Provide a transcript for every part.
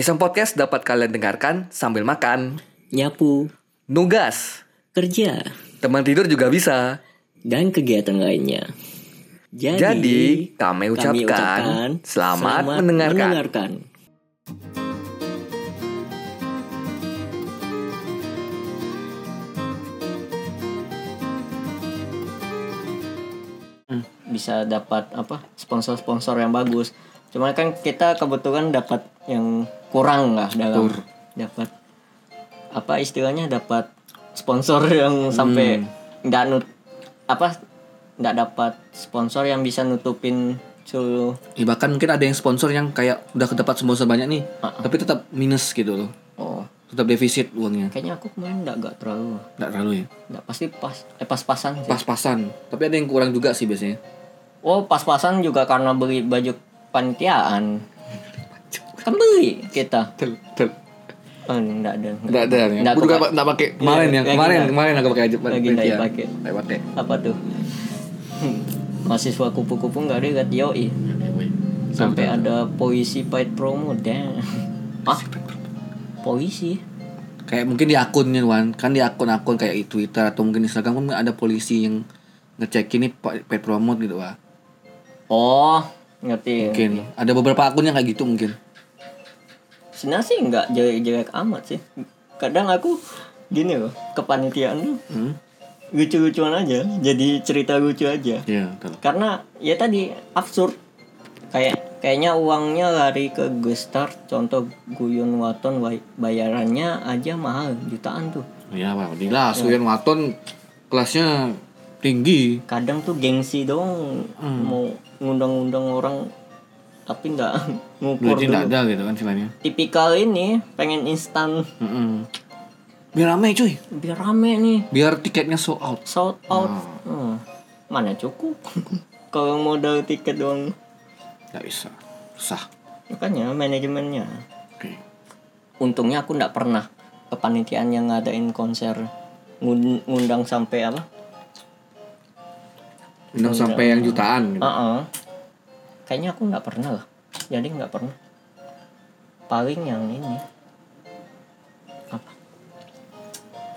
Iseng Podcast dapat kalian dengarkan sambil makan, nyapu, nugas, kerja, teman tidur juga bisa. dan kegiatan lainnya. Jadi, Jadi, kami ucapkan selamat mendengarkan. mendengarkan. Hmm, bisa dapat apa sponsor-sponsor yang bagus. Cuma kan kita kebetulan dapat yang kurang lah dalam dapat apa istilahnya dapat sponsor yang sampai nggak nut apa nggak dapat sponsor yang bisa nutupin seluruh Ya, bahkan mungkin ada yang sponsor yang kayak udah kedapat sponsor banyak nih, tapi tetap minus gitu loh. oh Tetap defisit uangnya. kayaknya aku kemarin nggak nggak terlalu Nggak terlalu ya. nggak pasti pas eh pas-pasan sih. Pas-pasan. Tapi ada yang kurang juga sih biasanya. oh pas-pasan juga karena beli baju panitiaan kan beli kita Tel, tel. oh, nggak ada Nggak ada ya. Nggak Aku juga kepa- nggak pakai kemarin Iya, ya. lagi Kemarin kemarin aku pakai aja. Lagi nggak Iya. dipakai. Nggak pakai. apa tuh mahasiswa kupu-kupu nggak lihat yoi sampai ada polisi paid promo dan ah polisi Kayak mungkin di akunnya Wan, kan di akun-akun kayak di Twitter atau mungkin Instagram kan ada polisi yang ngecek ini paid promote gitu Wah. oh ngerti Mungkin ada beberapa akun yang kayak gitu mungkin. sebenarnya sih nggak jelek-jelek amat sih kadang aku gini loh kepanitiaan tuh Hmm. lucu-lucuan aja jadi cerita lucu aja betul. karena ya tadi absurd kayak kayaknya uangnya lari ke gestar contoh Guyon Waton bay- bayarannya aja mahal jutaan tuh Iya, Pak. Jelas, Suyan Waton kelasnya tinggi. kadang tuh gengsi dong mau ngundang-undang orang tapi nggak ngukur Duitnya nggak dulu ada gitu kan istilahnya. tipikal ini pengen instan Mm-mm. Biar rame cuy. biar rame nih Biar tiketnya sold out. sold out Hmm. mana cukup kalau modal tiket doang Gak bisa. Susah. makanya manajemennya Oke. untungnya aku nggak pernah kepanitiaan yang ngadain konser ngun- ngundang sampai apa Undang sampai yang jutaan. Gitu. Heeh. kayaknya aku nggak pernah lah. Jadi nggak pernah. Paling yang ini. Apa?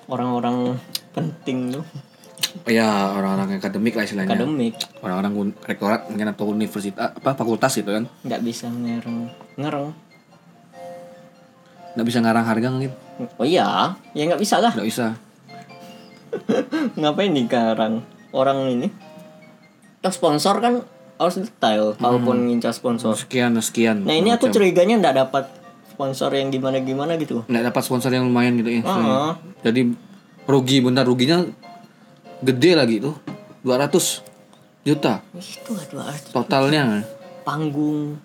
Orang-orang penting tuh. Ya orang-orang akademik lah istilahnya. akademik. Orang-orang rektorat mungkin atau universitas apa fakultas gitu kan. nggak bisa ngereng. Ngereng. Nggak bisa ngarang harga mungkin. oh iya. Ya nggak bisa lah. Nggak bisa. ngapain dikarang orang ini Toh sponsor kan harus detail kalaupun ngincar sponsor Sekian sekian. nah ini aku macam. curiganya nggak dapat sponsor yang gimana gimana gitu nggak dapat sponsor yang lumayan gitu ya. istilahnya. Ah. Jadi rugi bener ruginya gede lagi tuh. 200 juta itu aduh arti totalnya. panggung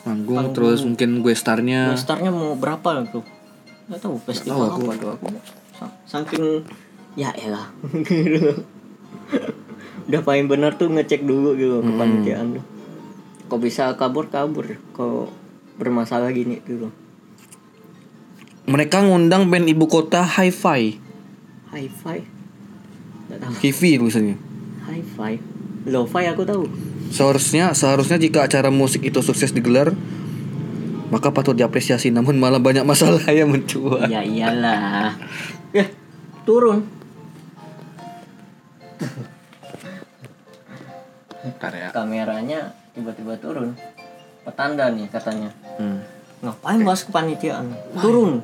Panggung terus mungkin gue starnya startnya mau berapa tuh nggak tahu festival tahu aku. apa tuh aku Sa- saking ya elah udah paling benar tuh ngecek dulu gitu kepanitiaan tuh. Kok bisa kabur kabur. Kok bermasalah gini gitu. Mereka ngundang band ibu kota Hi-Fi. hi-fi? Hifi tulisannya. hi-fi? Lo-fi aku tahu. Seharusnya seharusnya jika acara musik itu sukses digelar maka patut diapresiasi. Namun malah banyak masalah yang mencuat. ya iyalah. Ya turun Bentar ya. kameranya tiba-tiba turun petanda nih katanya Hmm. ngapain bahas kepanitiaan turun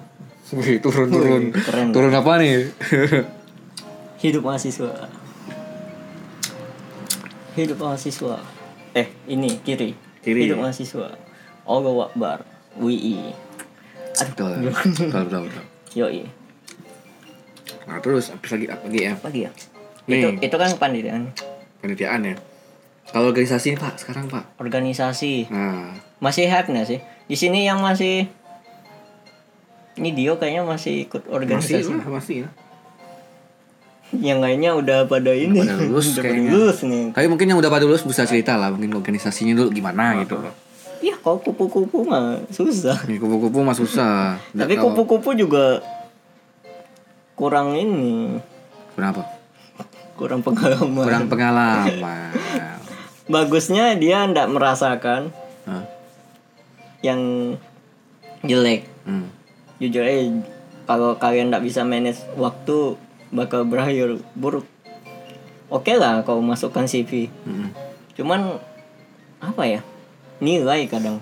Wih, turun turun. Wih, keren. Turun apa nih? hidup mahasiswa hidup mahasiswa eh ini kiri Kiri. hidup mahasiswa Allahu Akbar WI betul, betul, betul, betul. yoi Nah terus apa lagi apa lagi ya? apa lagi ya Nih. itu itu kan kepanitiaan Panitiaan ya. Kalau organisasi nih pak sekarang pak. organisasi Nah masih hype nggak sih di sini yang masih ini Dio kayaknya masih ikut masih organisasi lah masih ya. yang lainnya udah pada ini pada lulus udah pada kayaknya. lulus nih Tapi mungkin yang udah pada lulus bisa cerita lah mungkin organisasinya dulu gimana gitu. ya kok kupu-kupu mah susah Nih kupu-kupu mah susah. Tapi kupu-kupu juga kurang ini Kenapa? kurang pengalaman Kurang pengalaman. Bagusnya dia ndak merasakan Hah? yang jelek. Hmm. jujur aja kalau kalian nggak bisa manage waktu bakal berakhir buruk. Oke lah kau masukkan CV Hmm. cuman apa ya? Nilai kadang.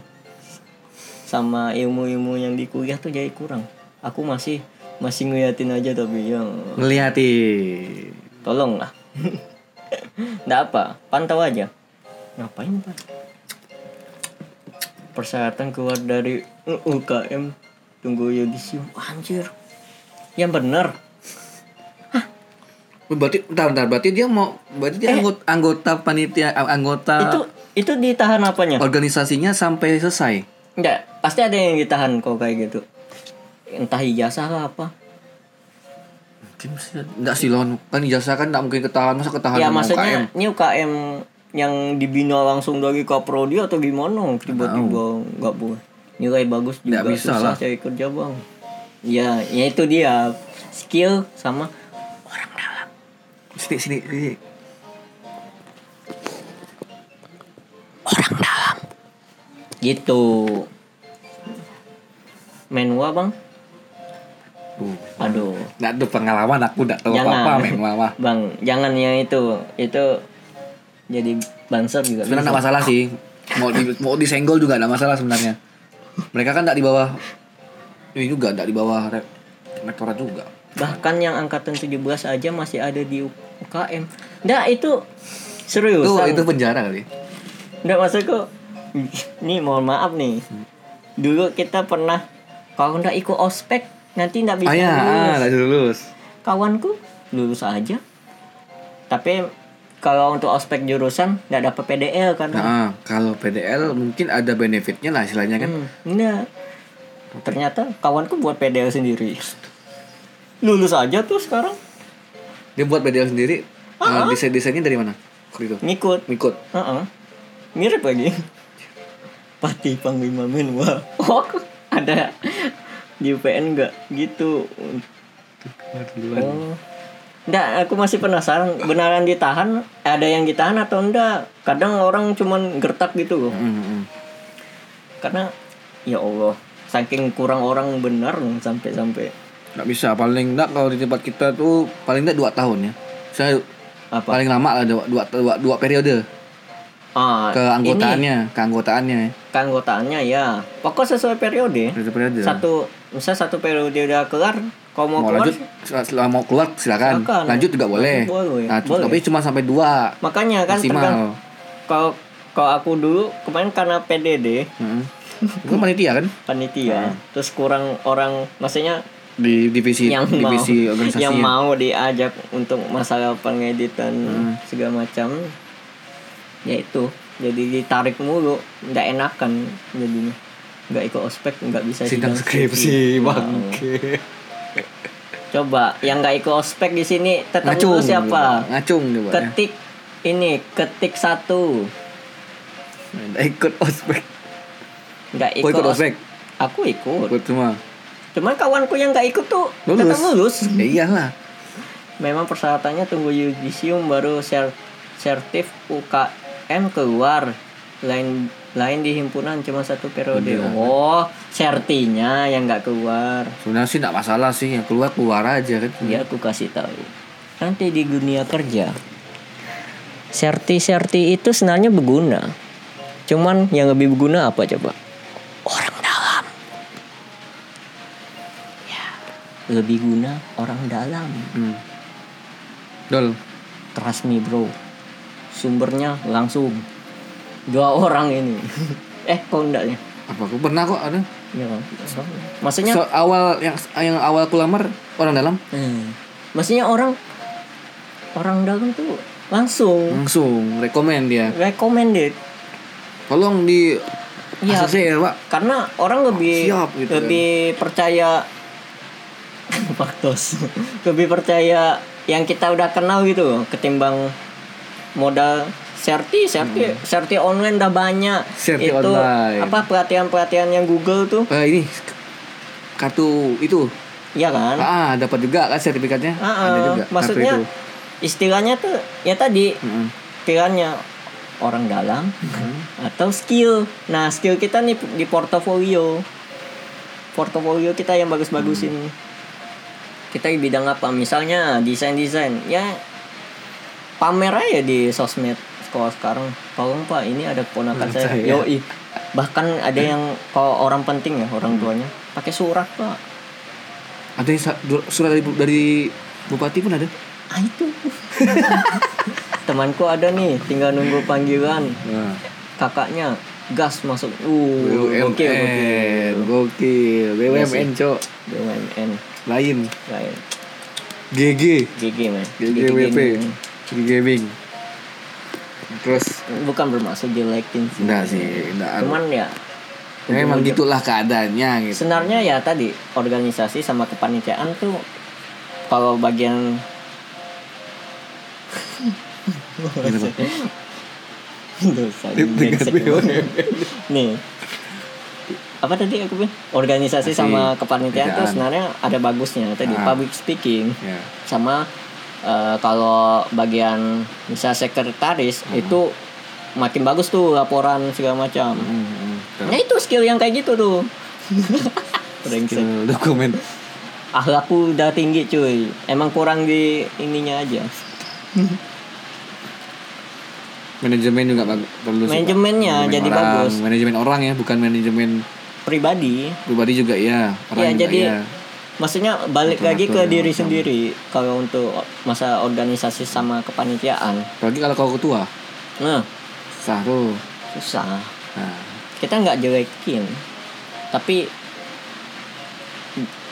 Sama ilmu-ilmu yang di kuliah tuh jadi kurang. Aku masih masih ngeliatin aja tapi ya. Ngelihati. tolong lah nggak apa pantau aja ngapain pak? Persyaratan keluar dari UKM tunggu yudisium anjir. Yang bener. Berarti bentar, bentar, berarti dia mau berarti dia anggota, anggota panitia eh, anggota itu itu ditahan apanya? organisasinya sampai selesai. Enggak, pasti ada yang ditahan kok kayak gitu. Entah ijazah lah apa. Mungkin sih enggak sih lon. Kan ijazah kan enggak mungkin ketahan. Masa ketahan ya maksudnya UKM. ini UKM yang dibina langsung dari kaprodi atau gimana? Tiba-tiba nggak boleh. Nilai bagus juga Nggak bisa susah lah. cari kerja bang. Ya ya itu dia. Skill sama Sini sini sini. gitu. Menua bang? Tuh. aduh. Nggak ada pengalaman aku enggak tahu Jangan. apa-apa men mama. bang jangan yang itu. Itu jadi banser juga Sebenarnya bisa. enggak masalah sih. Mau di, mau disenggol juga enggak masalah sebenarnya. Mereka kan enggak di bawah ini juga enggak di bawah re- rektorat juga. bahkan yang angkatan 17 aja masih ada di UKM Nggak itu serius Itu itu penjara kali. Nggak maksudku Nih mohon maaf nih Dulu kita pernah Kalau nggak ikut ospek Nanti nggak bisa Ah ya, ah, lulus enggak lulus. Kawanku lulus aja Tapi kalau untuk ospek jurusan nggak dapat PDL kan Nah, kalau PDL mungkin ada benefitnya lah istilahnya kan. hmm, Nggak Ternyata kawanku buat PDL sendiri Lulus aja tuh sekarang Dia buat PDL sendiri. Ah, Uh, desain-desainnya dari mana? Itu. Ngikut Ikut. Heeh. Mirip lagi. Pati Panglima Menwa. Oh, ada di UPN enggak gitu. Oh. Enggak, aku masih penasaran beneran ditahan, ada yang ditahan atau enggak? Kadang orang cuman gertak gitu loh. Hmm, hmm. Karena ya Allah, saking kurang orang benar sampai-sampai Nggak bisa paling enggak kalau di tempat kita tuh paling enggak dua tahun ya. Saya apa? paling lama lah dua, dua, dua, dua periode Ah, ini keanggotaannya, keanggotaannya. keanggotaannya ya. Pokok sesuai periode. Periode periode. Satu misal satu periode udah kelar, kalau mau, mau keluar lanjut setelah mau keluar silakan. Silakan. Lanjut juga boleh. Boleh. Nah, Boleh. tapi cuma sampai dua Makanya kan maksimal. kalau kalau aku dulu kemarin karena PDD Heeh. Itu panitia kan panitia terus kurang orang maksudnya di divisi yang mau divisi organisasi. yang mau diajak untuk masalah pengeditan Hmm. segala macam ya itu jadi ditarik mulu nggak enakan jadinya nggak ikut ospek nggak bisa sidang sidang skripsi Wow. Coba yang nggak ikut ospek di sini tetap Ngacung lulus siapa Ngacung coba. ya. ketik ini ketik satu Nggak ikut ospek. nggak ikut, ikut os- ospek. aku ikut Ikut semua. cuman kawanku yang nggak ikut tuh Lulus. tetap lulus Ya iyalah. memang persyaratannya tunggu yudisium baru ser sertif UKM keluar lain lain di himpunan cuma satu periode. Udah. oh sertinya yang nggak keluar. Sebenarnya sih enggak masalah sih, yang keluar keluar aja kan. ya aku kasih tahu. Nanti di dunia kerja serti serti itu sebenarnya berguna. Cuman yang lebih berguna apa coba? Orang dalam. Ya lebih guna orang dalam. Hmm. Dol. trust me bro. Sumbernya langsung dua orang ini eh kok enggak ya Apa aku pernah kok ada. ya maksudnya So, awal yang yang awal aku lamar orang dalam hmm, maksudnya orang orang dalam tuh langsung langsung rekomend dia. recommended Tolong di Iya. ACC ya, Pak. karena orang lebih Siap gitu kan. lebih percaya faktos lebih percaya yang kita udah kenal gitu loh, ketimbang modal serti serti serti online udah banyak Hmm. Serti itu online. apa pelatihan pelatihan yang Google tuh Eh, ini kartu itu. iya kan Ah, dapat juga kan sertifikatnya. Ah, ah. Ada juga. kartu maksudnya itu. istilahnya tuh ya tadi Mm-mm. pilihannya orang dalam Hmm. atau skill nah skill kita nih di portofolio portofolio kita yang bagus-bagus Hmm. ini kita di bidang apa misalnya desain desain ya pamer aja di sosmed sekolah sekarang tolong pak ini ada keponakan saya Saya. yoi bahkan ada yang kalau orang penting ya orang tuanya pakai surat pak Ada yang surat dari, dari bupati pun ada. ah itu temanku ada nih tinggal nunggu panggilan Nah. kakaknya gas masuk uh BUMN, oke oke gokil, BUMN cok, BUMN lain, lain GG, GG man GGWP, Gaming. GG. Terus, bukan bermaksud jelekin sih enggak sih, enggak. cuman ya Ya, emang gitulah keadaannya gitu. sebenarnya ya tadi organisasi sama kepanitiaan tuh kalau bagian dosa nih apa tadi aku bilang organisasi sama kepanitiaan tuh sebenarnya ada bagusnya tadi Ah. public speaking Ya. sama eh, kalau bagian misal sekretaris Hmm. itu makin bagus tuh laporan segala macam Hmm, hmm. nah itu skill yang kayak gitu tuh. Skill dokumen. Akhlakku udah tinggi cuy Emang kurang di ininya aja Manajemen juga perlu. Manajemennya jadi orang, bagus. Manajemen orang ya, bukan manajemen Pribadi pribadi juga ya. Orang Iya, juga jadi ya. Maksudnya balik Atur-atur lagi ke diri macam. sendiri Kalau untuk masa organisasi sama kepanitiaan. Apalagi kalau kau ketua, Nah. Sah tuh. susah. Nah, Kita nggak jelekin. Tapi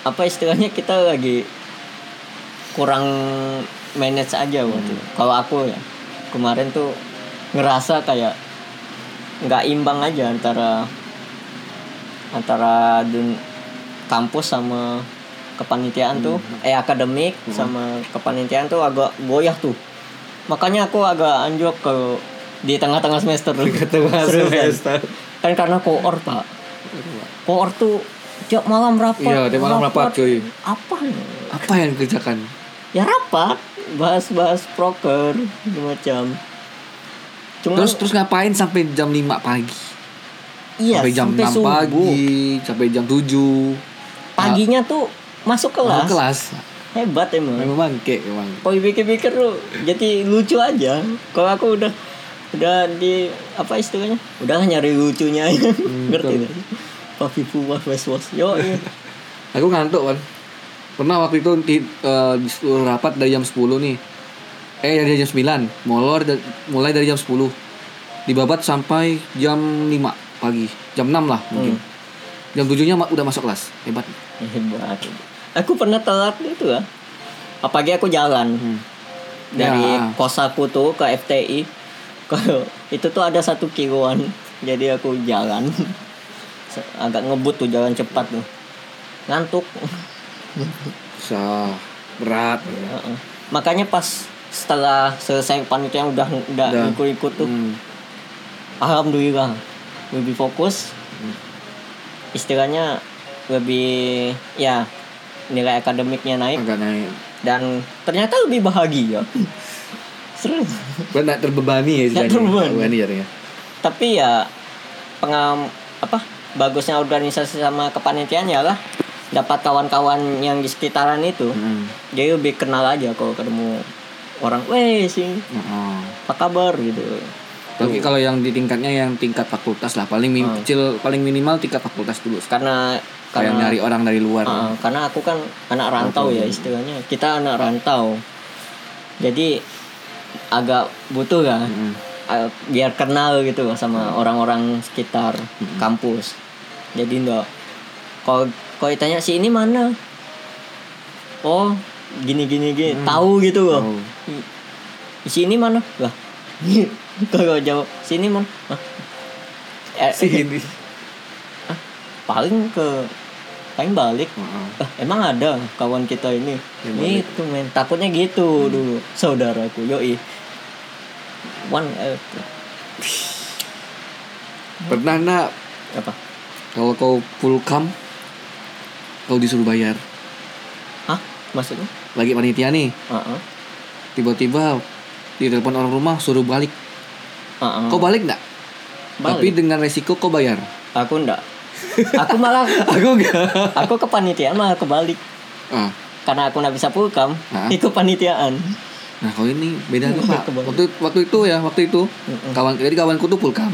Apa istilahnya kita lagi Kurang manage aja waktu itu. Kalau aku ya Kemarin tuh ngerasa kayak nggak imbang aja antara antara dun kampus sama kepanitiaan tuh eh akademik sama kepanitiaan tuh agak goyah tuh makanya aku agak anjlok ke di tengah-tengah semester tengah Seriusan. semester. kan karena koor pak koor tuh tiap malam rapat Iya, tiap malam rapat, cuy. apa apa yang dikerjakan? ya rapat bahas-bahas proker macam cuma Terus terus ngapain sampai jam 5 pagi? iya sampai jam sampai 6 subuh. pagi, sampai jam 7. paginya tuh masuk kelas, Kelas. kelas. hebat emang Memang bangke memang. kalau pikir-pikir tuh jadi lucu aja kalau aku udah udah di apa istilahnya udah nyari lucunya aja ngerti betul. nggak sih papi puas was was yo iya. Aku ngantuk kan. Pernah waktu itu di, disuruh rapat dari jam 10 nih. Eh dari jam 9. Molor da- mulai dari jam 10. Dibabat sampai jam 5 pagi. Jam 6 lah mungkin. Jam 7-nya ma- udah masuk kelas. Hebat. hebat aku pernah telat itu lah apalagi aku jalan dari Ya. kosaku tuh ke FTI kalau itu tuh ada satu kiloan jadi aku jalan agak ngebut tuh jalan cepat tuh ngantuk Sah. Berat. Heeh. makanya pas setelah selesai panitia udah udah Udah. ikut-ikut tuh Hmm. alhamdulillah lebih fokus istilahnya lebih ya nilai akademiknya naik Agak naik. dan ternyata lebih bahagia serius Buat nggak terbebani ya istilahnya. terbebani. Terbebani jadinya. tapi ya pengam apa bagusnya organisasi sama kepanitiaan ya lah dapat kawan-kawan yang di sekitaran itu Hmm. jadi lebih kenal aja kalau ketemu orang weh sih Heeh. apa kabar gitu Tapi kalau yang di tingkatnya yang tingkat fakultas lah paling min- Hmm. kecil paling minimal tingkat fakultas dulu. karena Kayak karena nyari orang dari luar. Ah, karena aku kan anak rantau ya istilahnya. Kita anak rantau. Jadi agak butuh kan Mm. biar kenal gitu sama orang-orang sekitar kampus. Jadi enggak kalau kalau ditanya si ini mana? Oh gini gini gini. Tahu gitu loh. I- si ini mana? Lah kalau jawab sini mana? Hah? Eh, Sini. paling ke paling balik Heeh. "Ah, emang ada kawan kita ini Yang balik. itu men takutnya gitu dulu saudaraku yoi one eh, Pernah nak apa kalau kau full cam kau disuruh bayar. hah maksudnya Lagi panitia nih, Heeh. tiba-tiba ditelepon orang rumah suruh balik. Heeh. Kau balik nggak? Balik. Tapi dengan resiko kau bayar. aku ndak aku malah Aku enggak. aku kepanitiaan malah kebalik Ah. karena aku nggak bisa pulkam Hah? ikut panitiaan Nah kalau ini beda tuh pak. Waktu waktu itu ya waktu itu kawan jadi kawanku tuh pulkam.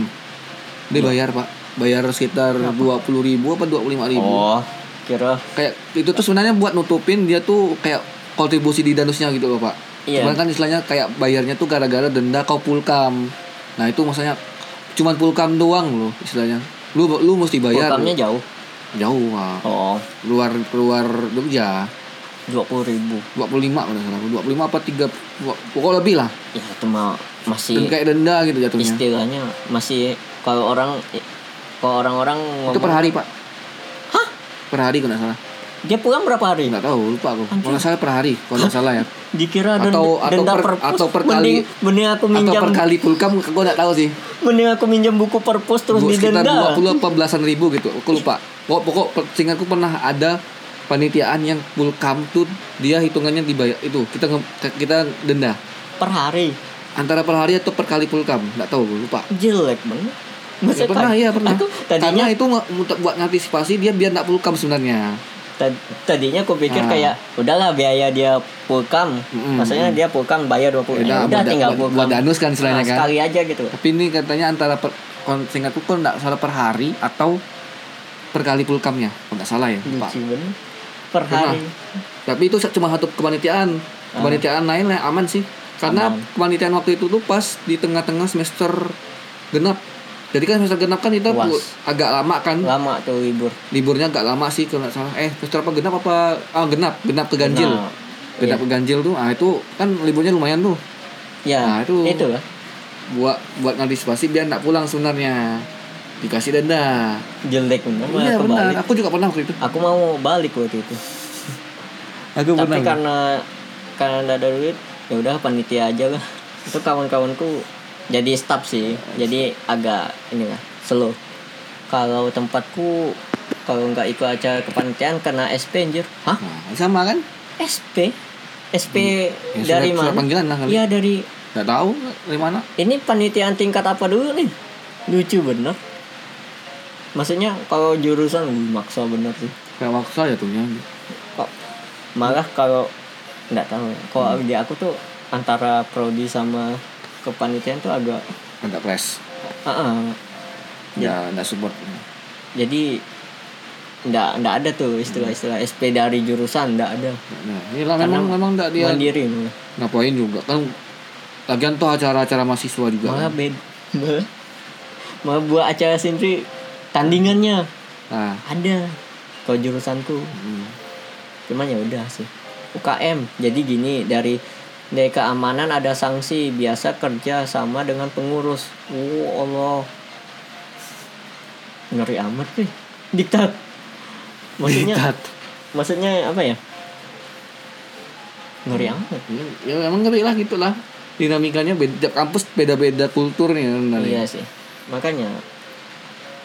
Dia bayar pak, bayar sekitar dua puluh ribu apa dua puluh lima ribu. oh kira Kayak itu tuh sebenarnya buat nutupin dia tuh kayak kontribusi di danusnya gitu loh pak. Iya. Cuman kan istilahnya kayak bayarnya tuh gara-gara denda kau pulkam. Nah itu maksudnya cuman pulkam doang loh istilahnya. Lu lu mesti bayar. pulkamnya jauh. Jauh pak. oh. Luar luar Jogja. dua puluh ribu. 25 kalau nggak salah 25 apa 3 pokok lebih lah. Ya itu mah dan masih kayak denda gitu jatuhnya. istilahnya masih kalau orang kalau orang-orang itu per hari pak. Hah? Per hari kalau salah dia pulang berapa hari? Nggak tahu lupa aku. Kalau nggak salah per hari kalau nggak salah ya. Dikira denda, Atau- atau denda per- perpus atau per kali- mending aku atau minjam per kali pulkam aku nggak tahu sih. Mending aku minjam buku perpus terus Bu- sekitar didenda 20 apa belasan ribu gitu aku lupa. Pokok pokok seingatku pernah ada panitiaan yang pulkam tuh dia hitungannya dibayar itu kita kita denda. Per hari? Antara per hari atau per kali pulkam nggak tahu gue lupa. Jelek banget. Ya, Maksudnya pernah kan- iya pernah. aku tadinya karena itu buat ngantisipasi dia biar nggak pulkam sebenarnya tadinya aku pikir Ah. kayak udahlah biaya dia pulkam Mm-mm. maksudnya dia pulkam bayar 20 Udah, ya udah tinggal buat- pulkam buat danus kan istilahnya Nah, kan. sekali aja gitu Tapi ini katanya antara per, kalau nggak salah per hari atau per kali pulkamnya, nggak salah ya, Pak. per hari Tapi itu cuma satu kepanitiaan. Kepanitiaan lain lah aman sih. Karena Aman. kepanitiaan waktu itu tuh pas di tengah-tengah semester genap. Jadi kan semester genap kan kita agak lama kan. lama tuh libur Liburnya agak lama sih kalau nggak salah. Eh, semester apa genap apa? Ah, genap, genap ke ganjil. Genap. Genap ke ganjil tuh. Ah, itu kan liburnya lumayan tuh. ya Nah, itu- itu lah Buat buat ngantisipasi biar nggak pulang sebenarnya. Dikasih denda. jelek bener Iya benar. kebalik Aku juga pernah waktu itu. aku mau balik waktu itu Aku tapi karena karena nggak ada duit ya udah panitia aja lah itu kawan-kawanku jadi staff sih. Jadi agak inilah slow. Kalau tempatku kalau nggak ikut acara kepanitiaan kena SP anjir. Hah? Nah, sama kan? SP SP Ya, dari surat- surat mana? panggilan lah. Iya dari Gak tahu dari mana. ini panitiaan tingkat apa dulu nih? Lucu bener. Maksudnya kalau jurusan maksa bener sih. Kayak maksa ya tuh kok malah kalau nggak tahu. Kalau Hmm. di aku tuh antara prodi sama kepanitiaan tuh agak Agak press. ah ah. Ya, enggak support. jadi nggak nggak ada tuh istilah-istilah SP dari jurusan nggak ada Nah, ini lah Karena memang memang enggak dia mandiri ngapain juga kan. Lagian tuh acara-acara mahasiswa juga. malah kan. bed malah, malah buat acara sendiri tandingannya Nah, ada kalau jurusanku hmm. cuman ya udah sih UKM jadi gini dari dari keamanan ada sanksi biasa kerja sama dengan pengurus. Oh Allah. Ngeri amat sih. Diktat. Maksudnya Diktat. maksudnya apa ya? Ngeri amat. Ya, ya emang ngeri lah gitu lah. Dinamikanya beda kampus beda-beda kulturnya iya sih. Makanya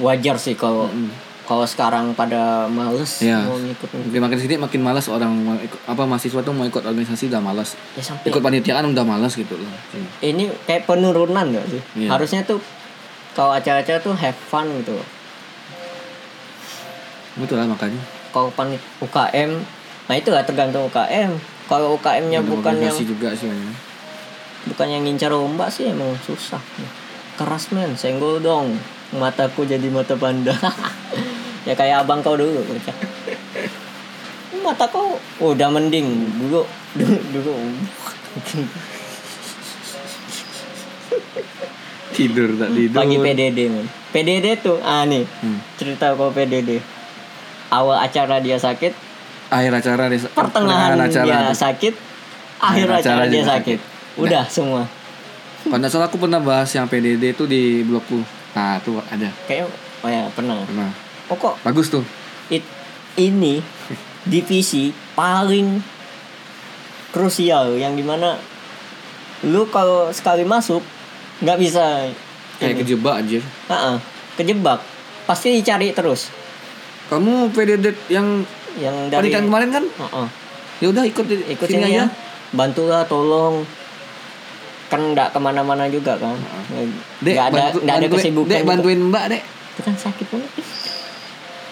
wajar sih kalau Mm. Kalau sekarang pada males Iya. mau ngikut Makin makin sini makin malas orang mau ikut, apa mahasiswa tuh mau ikut organisasi udah malas. ya sampai Ikut panitiaan udah malas gitu loh. ini kayak penurunan gak sih Iya. harusnya tuh kalau acara-acara tuh have fun gitu Betul lah makanya. kalau panit UKM nah itu lah tergantung UKM kalau UKM-nya Ada bukan yang juga sih. ya. bukan yang ngincar lomba sih emang susah keras men senggol dong mataku jadi mata panda ya kayak abang kau dulu kocak mata kau udah mending dulu dulu, dulu. Tidur tak tidur. pagi PDD men PDD tuh ah nih Hmm. cerita kau PDD awal acara dia sakit Akhir acara deh. pertengahan acara. dia sakit akhir Akhir acara, acara dia sakit udah semua Pada saat aku pernah bahas yang PDD itu di blogku. Nah, tuh ada. kayak oh ya pernah Pernah. Oh kok Bagus tuh. it, ini divisi paling krusial yang di mana lu kalau sekali masuk nggak bisa Kayak ini. kejebak aja. Ah, ah, kejebak pasti dicari terus Kamu PDD yang yang dari pernikahan kemarin kan? Ah, ah. Ya udah ikut ikut sini sini aja. ya bantulah tolong kan nggak ke mana-mana juga kan nggak ada nggak ada kesibukan Dek, juga. bantuin Mbak, Dek. itu kan sakit banget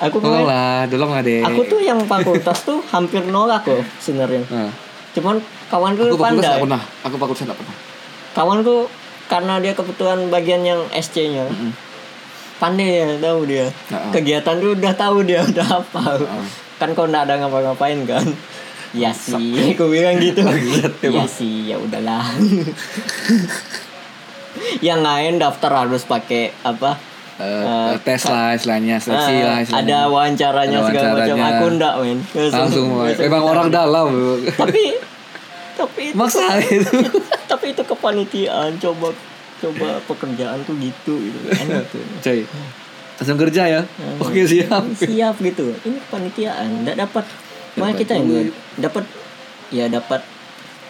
aku kemarin lah, tolong lah deh. aku tuh yang fakultas tuh hampir nolak loh sebenarnya. Nah, cuman kawanku aku pandai. nggak pernah. Aku fakultas nggak pernah. kawanku karena dia kebetulan bagian yang SC-nya pandai ya tahu dia. Heeh. kegiatan tuh udah tahu dia udah apa. Kan kau nggak ada ngapa-ngapain kan? Ya sih aku bilang gitu. Ya sih ya udahlah. Yang lain daftar harus pakai apa Eh, tes lah istilahnya, seleksi Ah, lah istilahnya. ada wawancaranya Ada segala macam wawancaranya. aku enggak men Langsung, Langsung memang orang dalam. tapi tapi itu, Maksa itu. tapi itu kepanitiaan coba coba pekerjaan tuh gitu gitu Enak tuh. Langsung kerja ya. Oke, siap. siap gitu ini kepanitiaan enggak dapat malah kita yang dapat ya dapat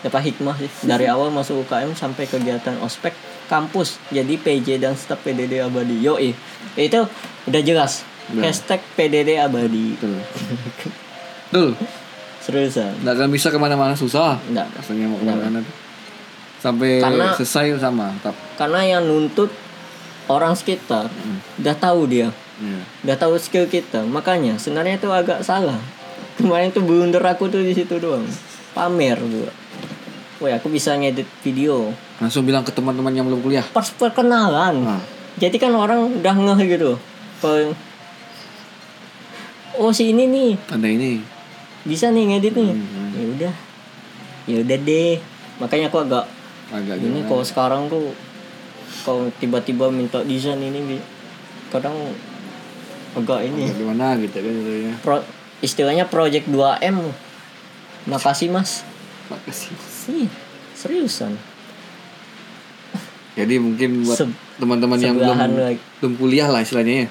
dapat hikmah sih dari awal masuk UKM sampai kegiatan ospek kampus jadi PJ dan staf PDD abadi yoi itu udah jelas hashtag PDD abadi Betul. Betul. seriusan Nggak akan bisa ke mana-mana susah. enggak Rasanya mau ke mana-mana. Sampai Karena- selesai sama. Tetap. karena yang nuntut orang sekitar udah tahu dia Iya. udah tahu skill kita makanya sebenarnya itu agak salah kemarin tuh blunder aku tuh di situ doang pamer gua Woi aku bisa ngedit video Langsung bilang ke teman-teman yang belum kuliah. pas perkenalan Nah. jadi kan orang udah ngeh gitu kalau oh si ini nih Ada ini. bisa nih ngedit nih Hmm. ya udah ya udah deh makanya aku agak Agak ini kalau sekarang tuh kalau tiba-tiba minta desain ini kadang agak ini Agak gimana gitu kan jadinya. pro, istilahnya project 2M makasih mas Makasih. Sih seriusan Jadi mungkin buat Se- teman-teman yang belum lagi. belum kuliah lah istilahnya ya.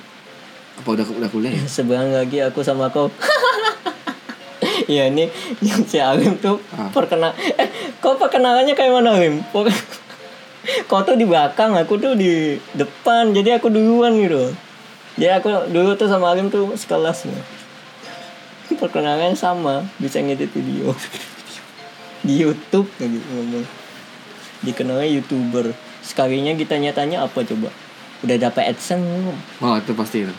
Apa udah udah kuliah ya? sebulan lagi aku sama kau Iya ini yang si Alim tuh Ah. perkenal eh kau perkenalannya kayak mana Alim? Kau tuh di belakang, aku tuh di depan, jadi aku duluan gitu. Jadi aku dulu tuh sama Alim tuh sekelas nih. Perkenalannya sama, bisa ngedit video. Di YouTube kayak gitu ngomong. Dikenalnya YouTuber. Sekalinya kita nyatanya apa coba? Udah dapat AdSense belum? Oh itu pasti itu.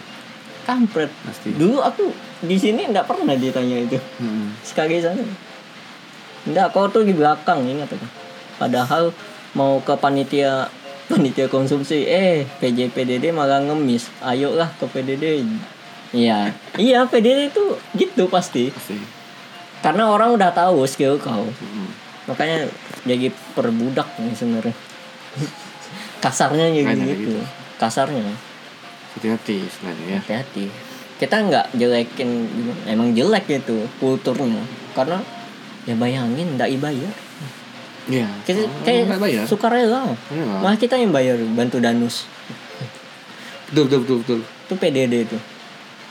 Kampret. Pasti. Dulu aku di sini enggak pernah ditanya itu. Hmm. Sekali sana. Enggak, kau tuh di belakang ingat aku. Padahal mau ke panitia panitia konsumsi eh PJ PDD malah ngemis. Ayolah ke PDD. Iya. Iya, PDD itu gitu pasti. Pasti. Karena orang udah tahu skill kau. Hmm. Makanya jadi perbudak nih sebenarnya. Kasarnya jadi gitu. gitu. Kasarnya. Hati-hati istilahnya ya. hati-hati kita nggak jelekin emang jelek gitu kulturnya karena ya bayangin nggak dibayar Iya. kita Oh, kayak bayar. sukarela Iya. malah kita yang bayar bantu danus Betul betul betul betul. itu PDD itu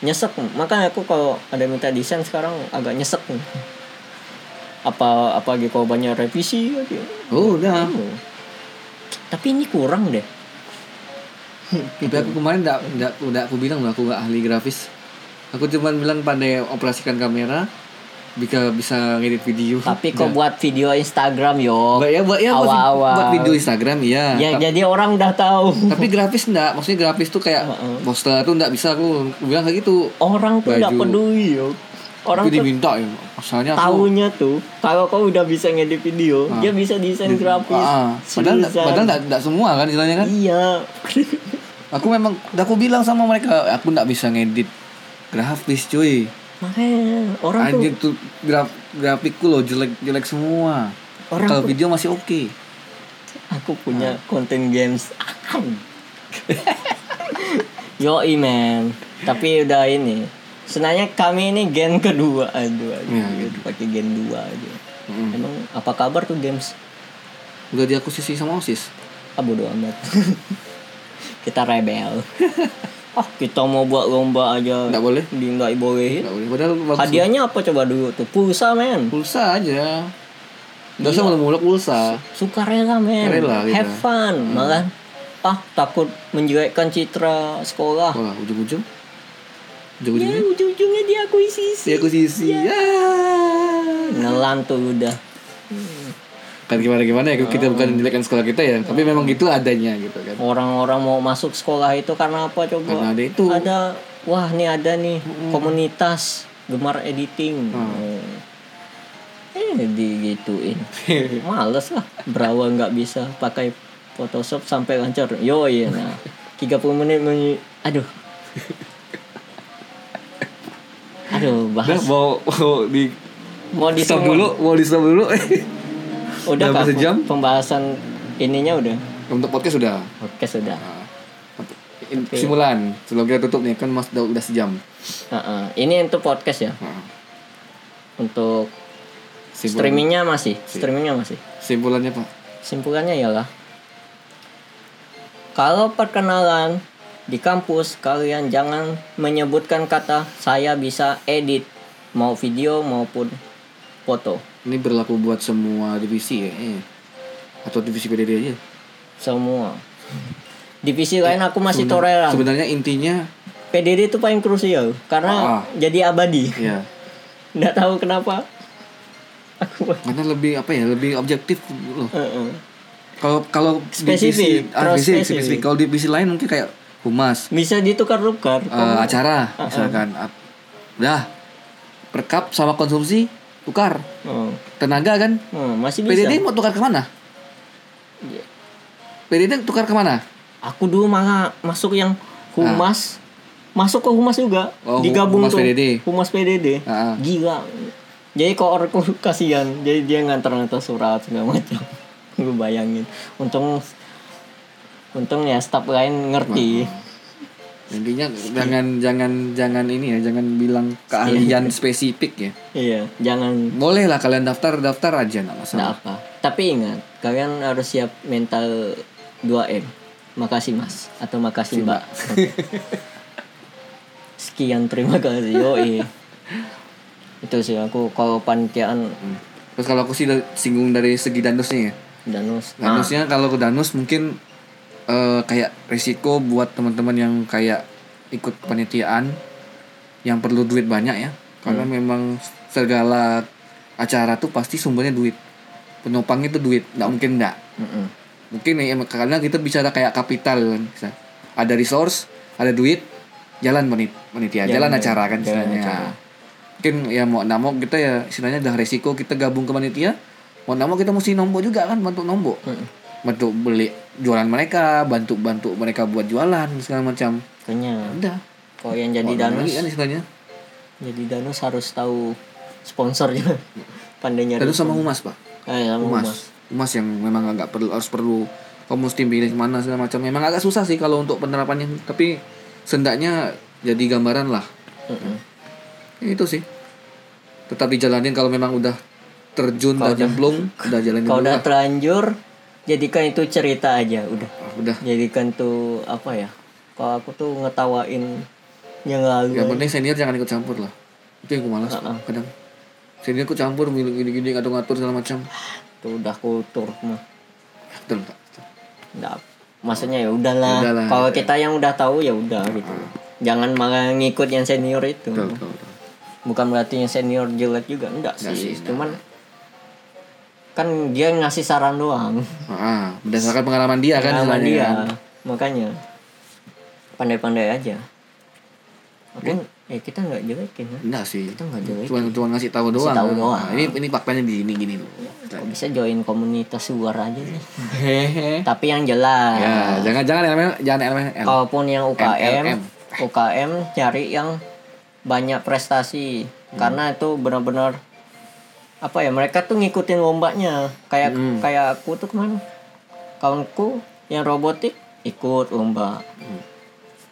nyesek makanya aku kalau ada minta desain sekarang agak nyesek nih. apa apa gitu kalau banyak revisi lagi Oh udah. Oh. tapi ini kurang deh Tapi aku kemarin enggak enggak udah aku bilang aku nggak ahli grafis. Aku cuma bilang pandai operasikan kamera, bisa bisa ngedit video. tapi kok Udah. buat video Instagram yo Buat ya buat ya buat, awal-awal buat video Instagram iya. ya jadi orang udah tahu tapi grafis enggak, maksudnya grafis tuh kayak poster tuh enggak bisa aku, bilang kayak gitu. orang tuh nggak Baju. peduli yo orang tuh diminta ya. Aku tahunya tuh kalau kau udah bisa ngedit video Ah. dia bisa desain grafis Ah, padahal enggak, Seriusan. padahal enggak, enggak semua kan istilahnya kan. iya Aku memang udah aku bilang sama mereka, aku enggak bisa ngedit grafis cuy. Makanya orang tuh Anjir tuh graf grafikku loh jelek-jelek semua. Orang Kalau tuh- video masih oke. aku punya Ah. konten games Yoi man Tapi udah ini Sebenarnya kami ini gen kedua Aduh, aduh Iya, gitu. Pakai gen 2 aja Mm. Emang apa kabar tuh games? Udah diakuisisi sama OSIS. Ah bodo amat Kita rebel Ah kita mau buat lomba aja Enggak boleh. Di nggak bolehin boleh. Padahal bagus. Hadiahnya apa coba dulu tuh? Pulsa men pulsa aja. Enggak usah muluk-muluk pulsa. Sukarela men Sukarela, gitu. Have fun Malah Ah takut menjelekkan citra sekolah Wah, ujung-ujung. Ya Ujung-ujungnya ujung-ujungnya diakuisisi diakuisisi. Ya. Nelan tuh udah Kan gimana-gimana ya kita bukan menjelekkan sekolah kita ya, tapi memang gitu adanya gitu kan. Orang-orang mau masuk sekolah itu karena apa coba? Karena ada itu. Ada wah ini ada nih komunitas gemar editing Oh. eh digituin males lah berawa nggak bisa pakai Photoshop sampai lancar yo iya nah 30 menit menyi- aduh aduh bahas mau mau di mau di stop dulu, mau di stop dulu. udah Udah kah sejam? pembahasan ininya udah Untuk podcast sudah. oke sudah In- Simulan sebelum kita tutup nih kan mas udah, udah sejam. Heeh. ini untuk podcast ya Nah, untuk simpulan- streamingnya masih streamingnya masih Simpulannya pak. Simpulannya ialah kalau perkenalan di kampus kalian jangan menyebutkan kata saya bisa edit mau video maupun foto Ini berlaku buat semua divisi ya. eh. Atau divisi PDD aja. semua. Divisi lain aku masih Sebenar- toleran. Sebenarnya intinya PDD itu paling krusial karena Ah. jadi abadi. ya Nggak tahu kenapa. Aku karena lebih apa ya lebih objektif loh. Kalau kalau Spesifik, divisi, ah, divisi spesifik. spesifik. Kalau divisi lain mungkin kayak humas, bisa ditukar-tukar. eh, acara misalkan. Ap- Udah perkap sama konsumsi tukar Oh. tenaga kan. Oh, masih bisa. PDD mau tukar ke mana? Iya. PDD tukar ke mana? Aku dulu malah masuk yang humas. Masuk ke humas juga. Oh, Digabung humas tuh. PDD. Humas PDD. Ah. Gila. Jadi kok orangku kasihan. Jadi dia nganter-nganter surat segala macam. Gue bayangin. Untung untung ya staff lain ngerti. Intinya jangan jangan jangan ini ya, jangan bilang keahlian spesifik ya. Iya, jangan Boleh lah kalian daftar daftar aja nggak masalah. Nggak apa. Tapi ingat, kalian harus siap mental 2M. Makasih Mas atau makasih Mbak. Sekian terima kasih. Yoi. Itu sih aku kalau panitiaan Hmm. Terus kalau aku sih singgung dari segi danusnya ya. danus. Nah, Danusnya kalau ke danus mungkin eh, kayak risiko buat teman-teman yang kayak ikut kepanitiaan yang perlu duit banyak ya. Karena memang segala acara tuh pasti sumbernya duit. Penopang itu duit, nggak mungkin nggak. Mungkin ya karena kita bicara kayak kapital kan. bisa. Ada resource, ada duit, jalan panit- panitia, jalan, Jalan, acara kan jalan istilahnya. acara. Mungkin ya mau nggak mau kita ya istilahnya udah resiko kita gabung ke panitia. Mau nggak mau kita mesti nombok juga kan bantu nombok. Mm-mm. Bantu beli jualan mereka, bantu bantu mereka buat jualan segala macam. Makanya Udah. kalau yang jadi danus, kan istilahnya. jadi danus harus tahu sponsornya. Pandai nyari. Terus sama humas pak. Eh, sama Humas. humas. Humas yang memang agak perlu harus perlu kamu mesti pilih mana segala macam. Memang agak susah sih kalau untuk penerapannya. Tapi sendaknya jadi gambaran lah. Mm-mm. Ya, itu sih. Tetap dijalanin kalau memang udah terjun, udah nyemplung, udah jalanin Kalau udah terlanjur, jadikan itu cerita aja udah. Ah, udah. jadikan tuh apa ya kalau aku tuh ngetawain yang lalu Yang penting senior jangan ikut campur lah. Itu yang gue malas Ah, kadang. Senior ikut campur, gini-gini ngatur-ngatur segala macam. tuh udah kultur mah Betul, Pak. nggak maksudnya ya udahlah Udahlah. kalau kita yang udah tahu ya udah gitu jangan malah ngikut yang senior itu Betul, betul, betul. bukan berarti yang senior jelek juga enggak Nggak sih sih, cuman kan dia ngasih saran doang Ah, berdasarkan pengalaman dia kan Pengalaman dia kan. makanya pandai-pandai aja oke eh kita nggak jelekin ya Enggak sih. kita nggak jelekin Cuma cuma ngasih tahu doang. tahu kan. doang. Nah, ini ini faktanya di ini gini loh. Kok bisa join komunitas luar aja sih Hehe. tapi yang jelas Ya, jangan jangan elemen jangan elemen kalaupun yang UKM MLM. UKM cari yang banyak prestasi karena itu benar-benar apa ya mereka tuh ngikutin lombanya. Kayak kayak aku tuh ke mana? Kawanku yang robotik ikut lomba.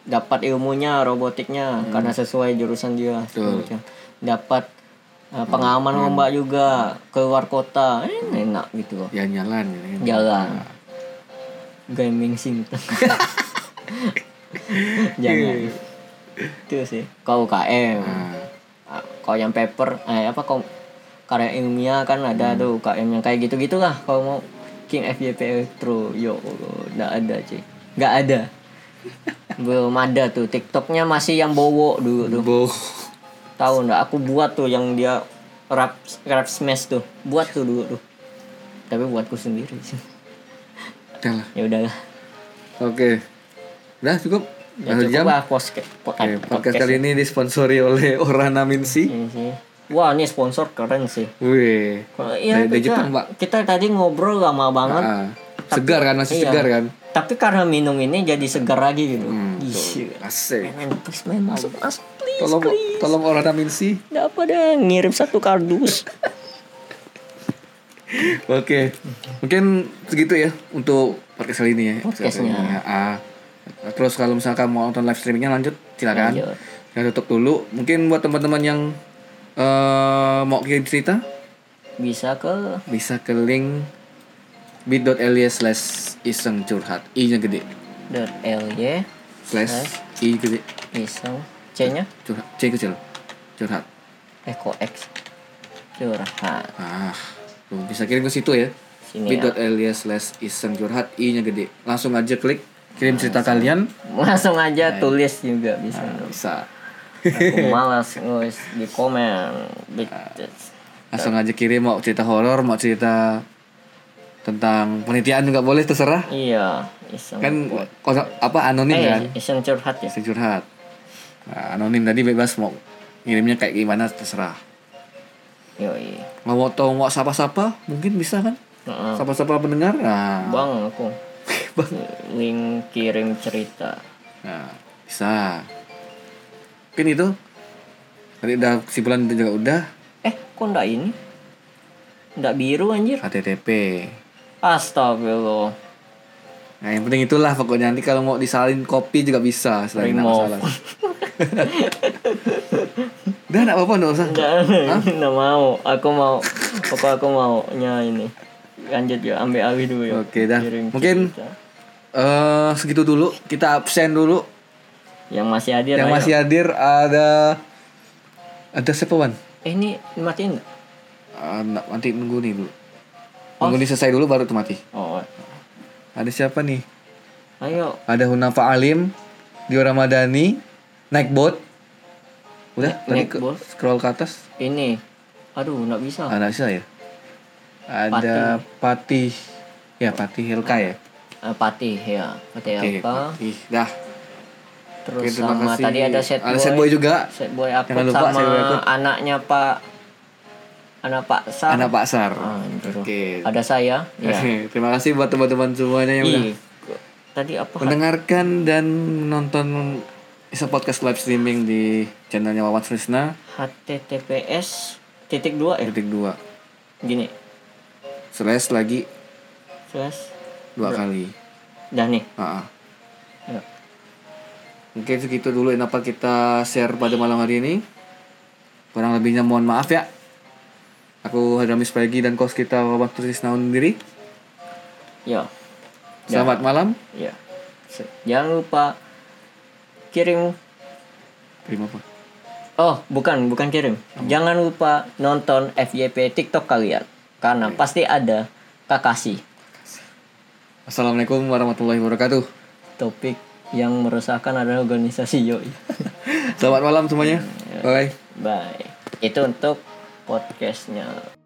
Dapat ilmunya robotiknya karena sesuai jurusan dia. Macam. dapat uh, pengalaman lomba juga keluar kota. Eh, enak gitu loh. Ya jalan ya. Kan. jalan gaming singteng jangan. Itu sih. Kalau KM Nah, Ah, kalau yang paper eh apa kok karya ilmiah kan ada Hmm. tuh KM yang kayak gitu gitulah kalau mau King FYP Electro yo nggak ada sih nggak ada belum ada tuh TikToknya masih yang bowo dulu tuh Bo. tahu nggak aku buat tuh yang dia rap rap smash tuh buat tuh dulu tuh tapi buatku sendiri sih lah. ya udahlah Oke. Udah cukup. Ya cukup jam? lah podcast, Oke, podcast kali ini disponsori oleh Orana Minsi. ini sih. Wah ini sponsor keren sih. Wih. Iya Dari- dari kita, Jepang, Pak. kita tadi ngobrol lama banget. Ah, segar kan masih Iya. segar kan? Tapi karena minum ini jadi segar lagi gitu. Hmm, Ih, Asik. men, please men masuk masuk please Tolong please. tolong Orana Minsi. Nggak apa deh ngirim satu kardus. Oke. Mungkin segitu ya untuk podcast kali ini ya. Podcastnya. Ya. Ah. Terus kalau misalkan mau nonton live streamingnya lanjut silakan. Lanjut. Kita tutup dulu. Mungkin buat teman-teman yang eh mau kirim cerita? Bisa ke? Bisa ke link bit.ly slash iseng curhat i nya gede. dot ly slash i gede. iseng. C nya curhat. C kecil. Curhat. Eko x? Curhat. Ah tuh, bisa kirim ke situ ya. Ya. bit.ly slash iseng curhat i nya gede. Langsung aja klik kirim cerita kalian. Langsung aja tulis juga bisa. bisa aku malas nulis di komen. Di langsung aja kirim mau cerita horor mau cerita tentang penelitian juga boleh terserah. Iya iseng kan kosa- apa anonim eh kan? iseng curhat ya? Iseng curhat. Nah, anonim tadi bebas mau kirimnya kayak gimana terserah. Yoi. Nggak mau tahu mau sapa-sapa mungkin bisa kan? Sapa-sapa pendengar nah, bang aku. Link kirim cerita. Nah bisa mungkin itu. Tadi udah kesimpulan itu juga udah. Eh kok ndak ini? Ndak biru anjir. HTTP astagfirullah. Nah yang penting itulah pokoknya. Nanti kalau mau disalin kopi juga bisa selagi nggak Remove. masalah udah nggak apa-apa nggak usah. Nggak mau. Aku mau apa aku maunya ini. Lanjut ya ambil alih dulu ya Oke, dah. Mungkin- eh segitu dulu. Kita absen dulu yang masih hadir yang ayo. masih hadir ada ada siapa wan? Eh ini matiin nggak? Ah, nak- nanti nunggu nih dulu. Nunggu ini selesai dulu baru tuh mati. Oh. Ada siapa nih? Ayo. Ada Hunafa Alim Dio Ramadhani naik bot. Udah tadi naik ke, bot? scroll ke atas. Ini. Aduh nggak bisa. Ah, nggak bisa ya? Ada Patih. Ya Patih Hilka ya? Eh, Patih ya. Patih apa? Patih. Dah terus Oke, terima sama kasih. tadi ada set Ada boy set boy. juga. set boy aku Jangan lupa sama set boy akut. anaknya Pak anak Pak Sar? Anak Pak Sar. Ah, itu. oke. Ada saya? Ya terima kasih buat teman-teman semuanya yang udah tadi apa? mendengarkan dan menonton Isa Podcast live streaming di channelnya Wawan Trisna HTTPS titik dua ya? Titik dua. Gini. Slash lagi slash. dua kali. Dah nih. Ah. Ya. Mungkin segitu dulu yang dapat kita share pada malam hari ini. Kurang lebihnya mohon maaf ya. Aku Hadramis Pagi dan kos kita Wawan Trisna undur diri ya. Selamat malam. Ya. Jangan lupa kirim. Terima apa? Oh bukan bukan kirim. Jangan lupa nonton FYP TikTok kalian karena pasti ada Kakashi. Assalamualaikum warahmatullahi wabarakatuh. Topik yang meresahkan adalah organisasi yoi. Selamat malam semuanya. Bye. Bye. Itu untuk podcastnya